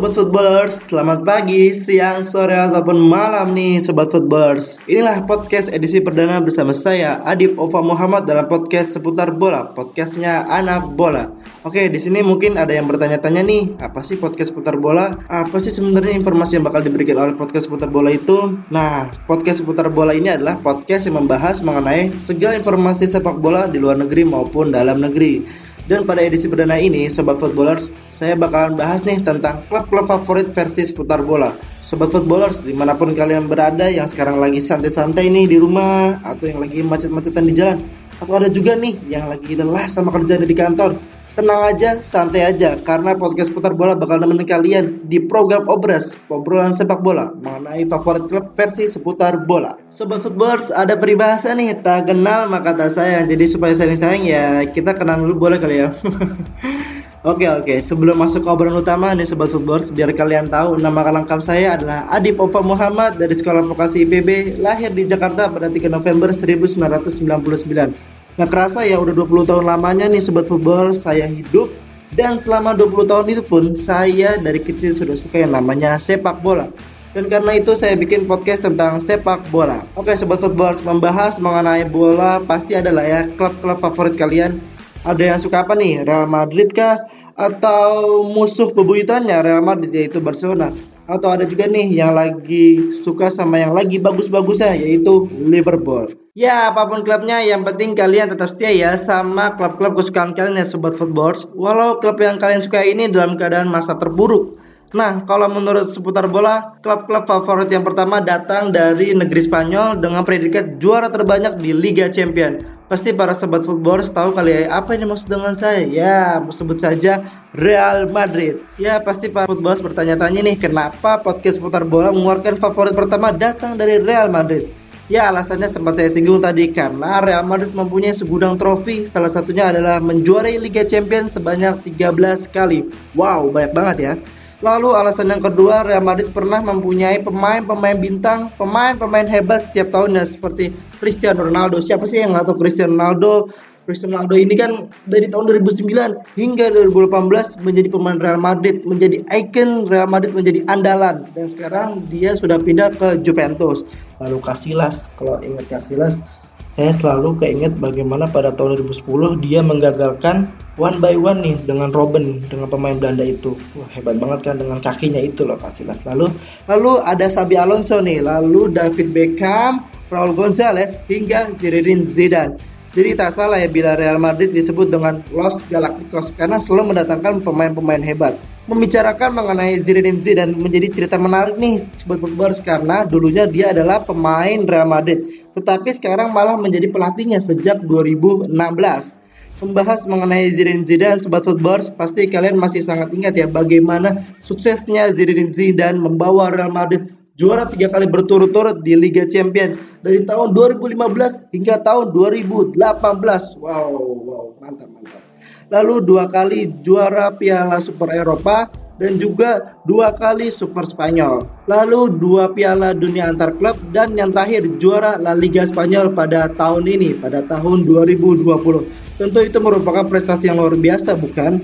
Sobat Footballers, selamat pagi, siang, sore, ataupun malam nih Sobat Footballers Inilah podcast edisi perdana bersama saya, Adib Ova Muhammad dalam podcast seputar bola Podcastnya Anak Bola Oke, di sini mungkin ada yang bertanya-tanya nih, apa sih podcast seputar bola? Apa sih sebenarnya informasi yang bakal diberikan oleh podcast seputar bola itu? Nah, podcast seputar bola ini adalah podcast yang membahas mengenai segala informasi sepak bola di luar negeri maupun dalam negeri dan pada edisi perdana ini, Sobat Footballers, saya bakalan bahas nih tentang klub-klub favorit versi seputar bola. Sobat Footballers, di mana pun kalian berada yang sekarang lagi santai-santai nih di rumah, atau yang lagi macet-macetan di jalan, atau ada juga nih yang lagi lelah sama kerjaan di kantor, Tenang aja, santai aja, karena podcast putar bola bakal nemenin kalian di program Obras, obrolan sepak bola, mengenai favorit klub versi seputar bola. Sobat Footballers, ada peribahasa nih, tak kenal maka tak sayang, jadi supaya sayang-sayang ya kita kenal dulu boleh kali ya. Oke oke, sebelum masuk ke obrolan utama nih Sobat Footballers, biar kalian tahu nama lengkap saya adalah Adi Ova Muhammad dari Sekolah Vokasi IPB, lahir di Jakarta pada 3 November 1999. Nggak kerasa ya udah 20 tahun lamanya nih Sobat Football saya hidup dan selama 20 tahun itu pun saya dari kecil sudah suka yang namanya sepak bola. Dan karena itu saya bikin podcast tentang sepak bola. Oke Sobat Football membahas mengenai bola pasti adalah ya klub-klub favorit kalian. Ada yang suka apa nih? Real Madrid kah? Atau musuh bebuyutannya Real Madrid yaitu Barcelona? Atau ada juga nih yang lagi suka sama yang lagi bagus-bagusnya yaitu Liverpool. Ya, apa pun klubnya, yang penting kalian tetap setia ya sama klub-klub kesukaan kalian ya Sobat Footballers. Walau klub yang kalian suka ini dalam keadaan masa terburuk. Nah, kalau menurut seputar bola, klub-klub favorit yang pertama datang dari negeri Spanyol dengan predikat juara terbanyak di Liga Champion. Pasti para sobat footballers tahu kali ya apa yang dimaksud dengan saya. Ya, sebut saja Real Madrid. Ya, pasti para footballers bertanya-tanya nih, kenapa podcast seputar bola mengeluarkan favorit pertama datang dari Real Madrid? Ya alasannya sempat saya singgung tadi karena Real Madrid mempunyai segudang trofi. Salah satunya adalah menjuarai Liga Champions sebanyak 13 kali. Wow banyak banget ya. Lalu alasan yang kedua Real Madrid pernah mempunyai pemain-pemain bintang Pemain-pemain hebat setiap tahunnya seperti Cristiano Ronaldo. Siapa sih yang nggak tahu Cristiano Ronaldo Cristiano Ronaldo ini kan dari tahun 2009 hingga 2018 menjadi pemain Real Madrid, menjadi ikon Real Madrid, menjadi andalan dan sekarang dia sudah pindah ke Juventus. Lalu Casillas, kalau ingat Casillas, saya selalu keinget bagaimana pada tahun 2010 dia menggagalkan one by one nih dengan Robin dengan pemain Belanda itu. Wah, hebat banget kan dengan kakinya itu loh Casillas. Lalu lalu ada Sabi Alonso nih, lalu David Beckham, Raul Gonzalez hingga Zinedine Zidane. Jadi tak salah ya bila Real Madrid disebut dengan Los Galacticos karena selalu mendatangkan pemain-pemain hebat. Membicarakan mengenai Zinedine Zidane menjadi cerita menarik nih Sobat Footballers karena dulunya dia adalah pemain Real Madrid tetapi sekarang malah menjadi pelatihnya sejak 2016. Membahas mengenai Zinedine Zidane Sobat Footballers pasti kalian masih sangat ingat ya bagaimana suksesnya Zinedine Zidane membawa Real Madrid juara tiga kali berturut-turut di Liga Champions dari tahun 2015 hingga tahun 2018. Wow, wow, mantap, mantap. Lalu dua kali juara Piala Super Eropa dan juga dua kali Super Spanyol. Lalu dua Piala Dunia antar klub dan yang terakhir juara La Liga Spanyol pada tahun ini, pada tahun 2020. Tentu itu merupakan prestasi yang luar biasa, bukan?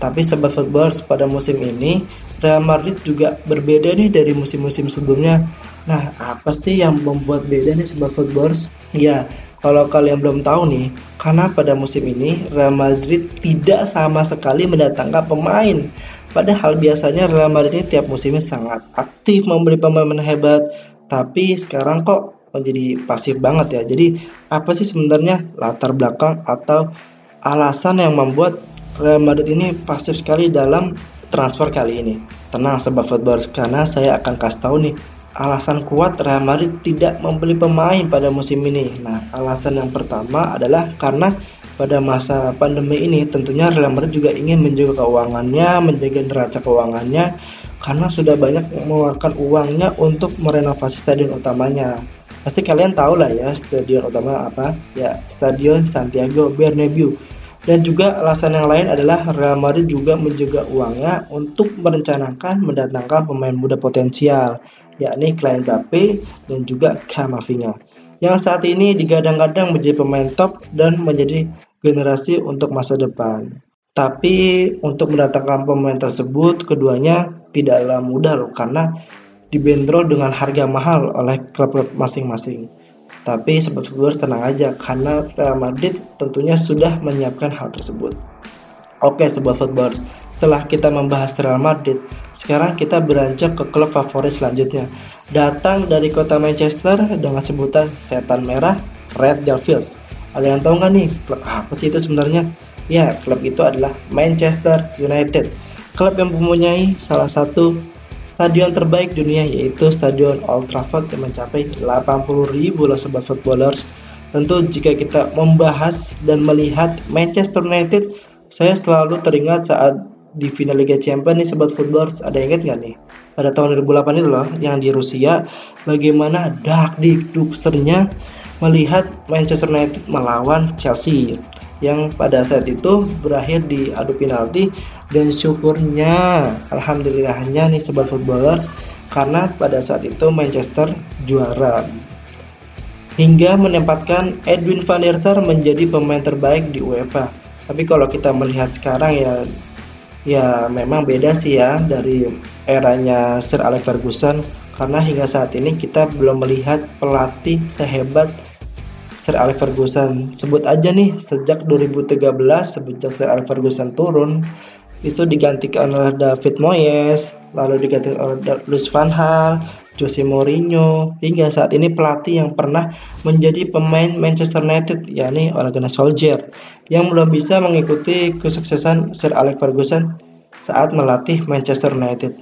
Tapi sobat footballers pada musim ini Real Madrid juga berbeda nih dari musim-musim sebelumnya. Nah, apa sih yang membuat beda nih sobat footballers? Ya, kalau kalian belum tahu nih, karena pada musim ini Real Madrid tidak sama sekali mendatangkan pemain. Padahal biasanya Real Madrid ini tiap musimnya sangat aktif membeli pemain hebat, tapi sekarang kok menjadi pasif banget ya. Jadi apa sih sebenarnya latar belakang atau alasan yang membuat Real Madrid ini pasif sekali dalam transfer kali ini. Tenang sebab football karena saya akan kasih tahu nih alasan kuat Real Madrid tidak membeli pemain pada musim ini. Nah, alasan yang pertama adalah karena pada masa pandemi ini tentunya Real Madrid juga ingin menjaga keuangannya, menjaga neraca keuangannya karena sudah banyak mengeluarkan uangnya untuk merenovasi stadion utamanya. Pasti kalian tahu lah ya stadion utama apa? Ya, Stadion Santiago Bernabeu dan juga alasan yang lain adalah Real Madrid juga menjaga uangnya untuk merencanakan mendatangkan pemain muda potensial, yakni Klein Mbappe dan juga Kamavinga. Yang saat ini digadang-gadang menjadi pemain top dan menjadi generasi untuk masa depan. Tapi untuk mendatangkan pemain tersebut, keduanya tidaklah mudah loh karena dibentrol dengan harga mahal oleh klub-klub masing-masing. Tapi sobat football tenang aja karena Real Madrid tentunya sudah menyiapkan hal tersebut. Oke sobat football, setelah kita membahas Real Madrid, sekarang kita beranjak ke klub favorit selanjutnya. Datang dari kota Manchester dengan sebutan Setan Merah Red Devils. Ada yang tahu nggak nih klub apa sih itu sebenarnya? Ya, klub itu adalah Manchester United. Klub yang mempunyai salah satu stadion terbaik dunia yaitu Stadion Old Trafford yang mencapai 80 ribu loh sobat footballers. Tentu jika kita membahas dan melihat Manchester United, saya selalu teringat saat di final Liga Champions nih sobat footballers. Ada yang ingat nggak nih? Pada tahun 2008 itu loh yang di Rusia bagaimana dak duksernya melihat Manchester United melawan Chelsea yang pada saat itu berakhir di adu penalti. Dan syukurnya alhamdulillahnya nih sobat footballers karena pada saat itu Manchester juara. Hingga menempatkan Edwin van der Sar menjadi pemain terbaik di UEFA. Tapi kalau kita melihat sekarang ya Ya memang beda sih ya dari eranya Sir Alex Ferguson. Karena hingga saat ini kita belum melihat pelatih sehebat Sir Alex Ferguson. Sebut aja nih sejak 2013 sejak Sir Alex Ferguson turun itu digantikan oleh David Moyes, lalu digantikan oleh Luis van Gaal, Jose Mourinho, hingga saat ini pelatih yang pernah menjadi pemain Manchester United, yakni Ole Gunnar Solskjaer, yang belum bisa mengikuti kesuksesan Sir Alex Ferguson saat melatih Manchester United.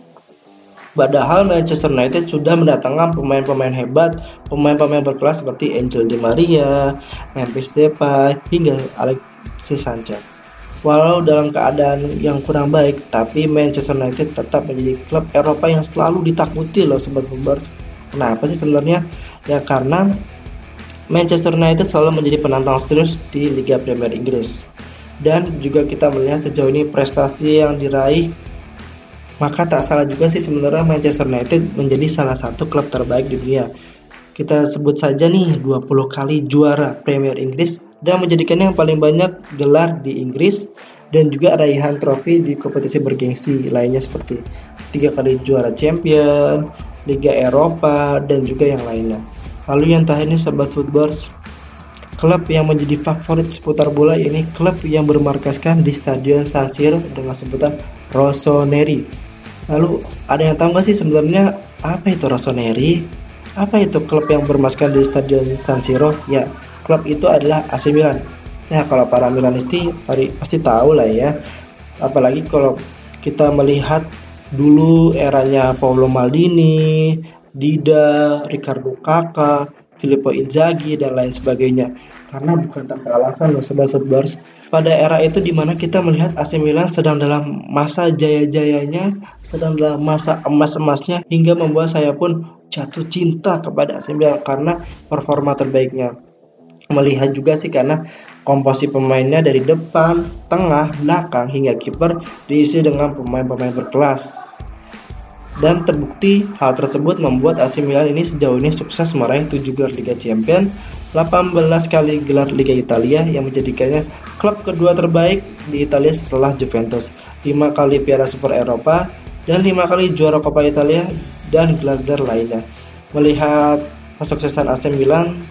Padahal Manchester United sudah mendatangkan pemain-pemain hebat, pemain-pemain berkelas seperti Angel Di Maria, Memphis Depay, hingga Alexis Sanchez. Walau dalam keadaan yang kurang baik, tapi Manchester United tetap menjadi klub Eropa yang selalu ditakuti loh sobat Footballers. Kenapa sih sebenarnya? Ya karena Manchester United selalu menjadi penantang serius di Liga Premier Inggris. Dan juga kita melihat sejauh ini prestasi yang diraih maka tak salah juga sih sebenarnya Manchester United menjadi salah satu klub terbaik di dunia. Kita sebut saja nih 20 kali juara Premier Inggris dan menjadikannya yang paling banyak gelar di Inggris dan juga raihan trofi di kompetisi bergengsi lainnya seperti tiga kali juara champion, Liga Eropa, dan juga yang lainnya. Lalu yang terakhir ini sahabat footballers, klub yang menjadi favorit seputar bola ini klub yang bermarkaskan di Stadion San Siro dengan sebutan Rossoneri. Lalu ada yang tahu nggak sih sebenarnya apa itu Rossoneri? Apa itu klub yang bermarkaskan di Stadion San Siro? Ya, klub itu adalah AC Milan. Nah, kalau para Milanisti pasti tahu lah ya. Apalagi kalau kita melihat dulu eranya Paolo Maldini, Dida, Ricardo Kakak, Filippo Inzaghi dan lain sebagainya. Karena bukan tanpa alasan loh sobat footballers. Pada era itu di mana kita melihat AC Milan sedang dalam masa jaya-jayanya, sedang dalam masa emas-emasnya hingga membuat saya pun jatuh cinta kepada AC Milan karena performa terbaiknya melihat juga sih karena komposisi pemainnya dari depan, tengah, belakang hingga kiper diisi dengan pemain-pemain berkelas. Dan terbukti hal tersebut membuat AC Milan ini sejauh ini sukses meraih 7 gelar Liga Champions, 18 kali gelar Liga Italia yang menjadikannya klub kedua terbaik di Italia setelah Juventus, 5 kali Piala Super Eropa, dan 5 kali juara Coppa Italia dan gelar-gelar lainnya. Melihat kesuksesan AC Milan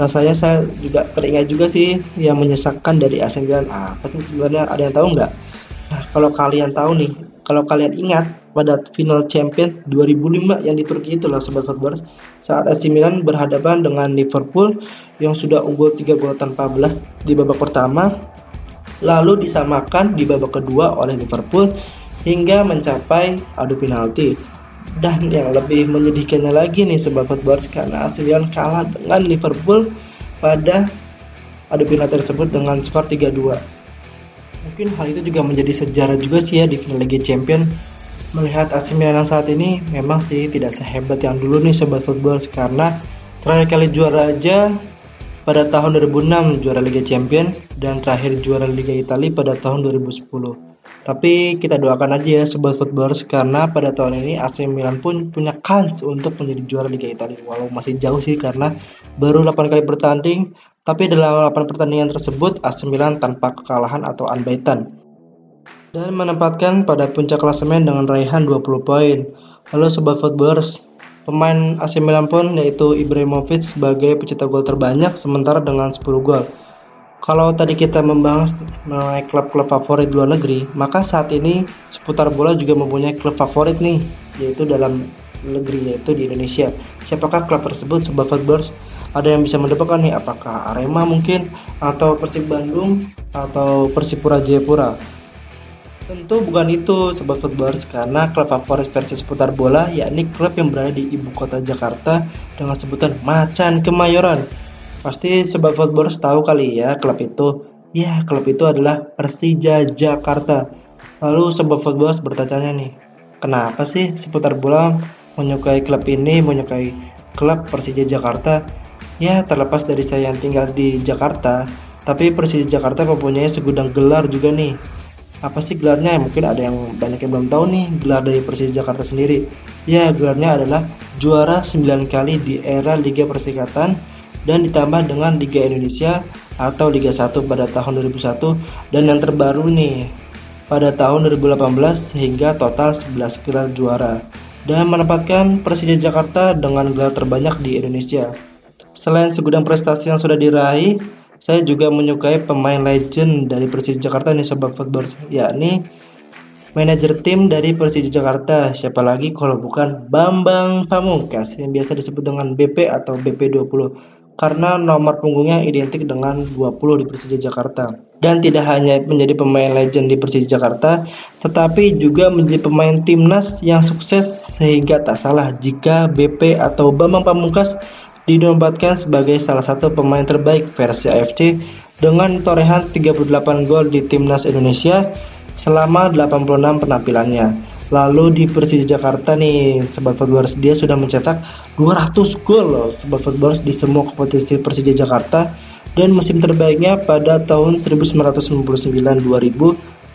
rasanya saya juga teringat juga sih yang menyesakkan dari AC Milan. Apa sih sebenarnya? Ada yang tahu nggak? Nah kalau kalian tahu nih kalau kalian ingat pada final champion 2005 yang di Turki itu loh sobat footballers saat AC Milan berhadapan dengan Liverpool yang sudah unggul 3 gol tanpa belas di babak pertama lalu disamakan di babak kedua oleh Liverpool hingga mencapai adu penalti dan yang lebih menyedihkannya lagi nih Sobat Footballers karena AC Milan kalah dengan Liverpool pada adu penalti tersebut dengan skor 3-2. Mungkin hal itu juga menjadi sejarah juga sih ya di final Liga Champion. Melihat AC Milan saat ini memang sih tidak sehebat yang dulu nih Sobat Footballers karena terakhir kali juara aja pada tahun 2006 juara Liga Champion dan terakhir juara Liga Italia pada tahun 2010. Tapi kita doakan aja ya sobat footballers karena pada tahun ini AC Milan pun punya kans untuk menjadi juara Liga Italia walau masih jauh sih karena baru 8 kali bertanding tapi dalam 8 pertandingan tersebut AC Milan tanpa kekalahan atau unbeaten. dan menempatkan pada puncak klasemen dengan raihan 20 poin. Lalu Sobat Footballers, pemain AC Milan pun yaitu Ibrahimovic sebagai pencetak gol terbanyak sementara dengan 10 gol. Kalau tadi kita membahas mengenai klub-klub favorit luar negeri, maka saat ini seputar bola juga mempunyai klub favorit nih, yaitu dalam negeri yaitu di Indonesia. Siapakah klub tersebut Sobat Footballers? Ada yang bisa mendapatkan nih apakah Arema mungkin atau Persib Bandung atau Persipura Jayapura. Tentu bukan itu Sobat Footballers karena klub favorit versi seputar bola yakni klub yang berada di ibu kota Jakarta dengan sebutan Macan Kemayoran Pasti Sobat Footballers tahu kali ya klub itu. Ya, klub itu adalah Persija Jakarta. Lalu Sobat Footballers bertanya nih, kenapa sih seputar bola menyukai klub ini, menyukai klub Persija Jakarta? Ya, terlepas dari saya yang tinggal di Jakarta, tapi Persija Jakarta mempunyai segudang gelar juga nih. Apa sih gelarnya? Mungkin ada yang banyak yang belum tahu nih gelar dari Persija Jakarta sendiri. Ya, gelarnya adalah juara 9 kali di era Liga Persikatan dan ditambah dengan Liga Indonesia atau Liga 1 pada tahun 2001 dan yang terbaru nih pada tahun 2018 sehingga total 11 gelar juara dan menempatkan Persija Jakarta dengan gelar terbanyak di Indonesia. Selain segudang prestasi yang sudah diraih, saya juga menyukai pemain legend dari Persija Jakarta nih Sobat Football, yakni manajer tim dari Persija Jakarta. Siapa lagi kalau bukan Bambang Pamungkas yang biasa disebut dengan BP atau BP20 karena nomor punggungnya identik dengan 20 di Persija Jakarta. Dan tidak hanya menjadi pemain legend di Persija Jakarta, tetapi juga menjadi pemain timnas yang sukses sehingga tak salah jika BP atau Bambang Pamungkas dinobatkan sebagai salah satu pemain terbaik versi AFC dengan torehan 38 gol di timnas Indonesia selama 86 penampilannya. Lalu di Persija Jakarta nih, Sobat Footballers dia sudah mencetak 200 gol loh Sobat Footballers di semua kompetisi Persija Jakarta dan musim terbaiknya pada tahun 1999-2000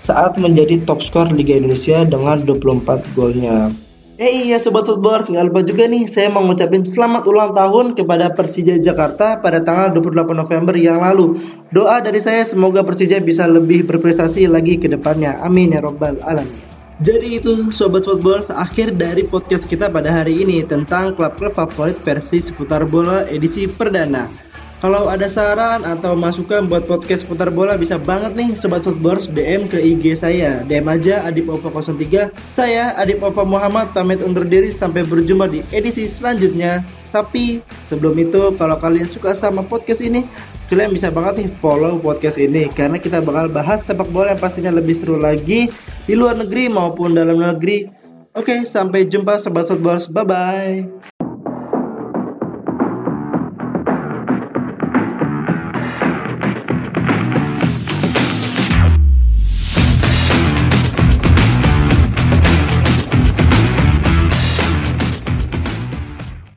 saat menjadi top skor Liga Indonesia dengan 24 golnya. Eh iya Sobat Footballers, nggak lupa juga nih saya mau ngucapin selamat ulang tahun kepada Persija Jakarta pada tanggal 28 November yang lalu. Doa dari saya semoga Persija bisa lebih berprestasi lagi ke depannya. Amin ya robbal alamin. Jadi itu Sobat Football akhir dari podcast kita pada hari ini tentang klub-klub favorit versi seputar bola edisi perdana. Kalau ada saran atau masukan buat podcast seputar bola bisa banget nih Sobat Footballers DM ke IG saya. DM aja Adip Opa 03 Saya Adip Opa Muhammad pamit undur diri. Sampai berjumpa di edisi selanjutnya. Sapi sebelum itu kalau kalian suka sama podcast ini Kalian bisa banget nih follow podcast ini. Karena kita bakal bahas sepak bola yang pastinya lebih seru lagi Di luar negeri maupun dalam negeri. Oke sampai jumpa Sobat Footballers. Bye bye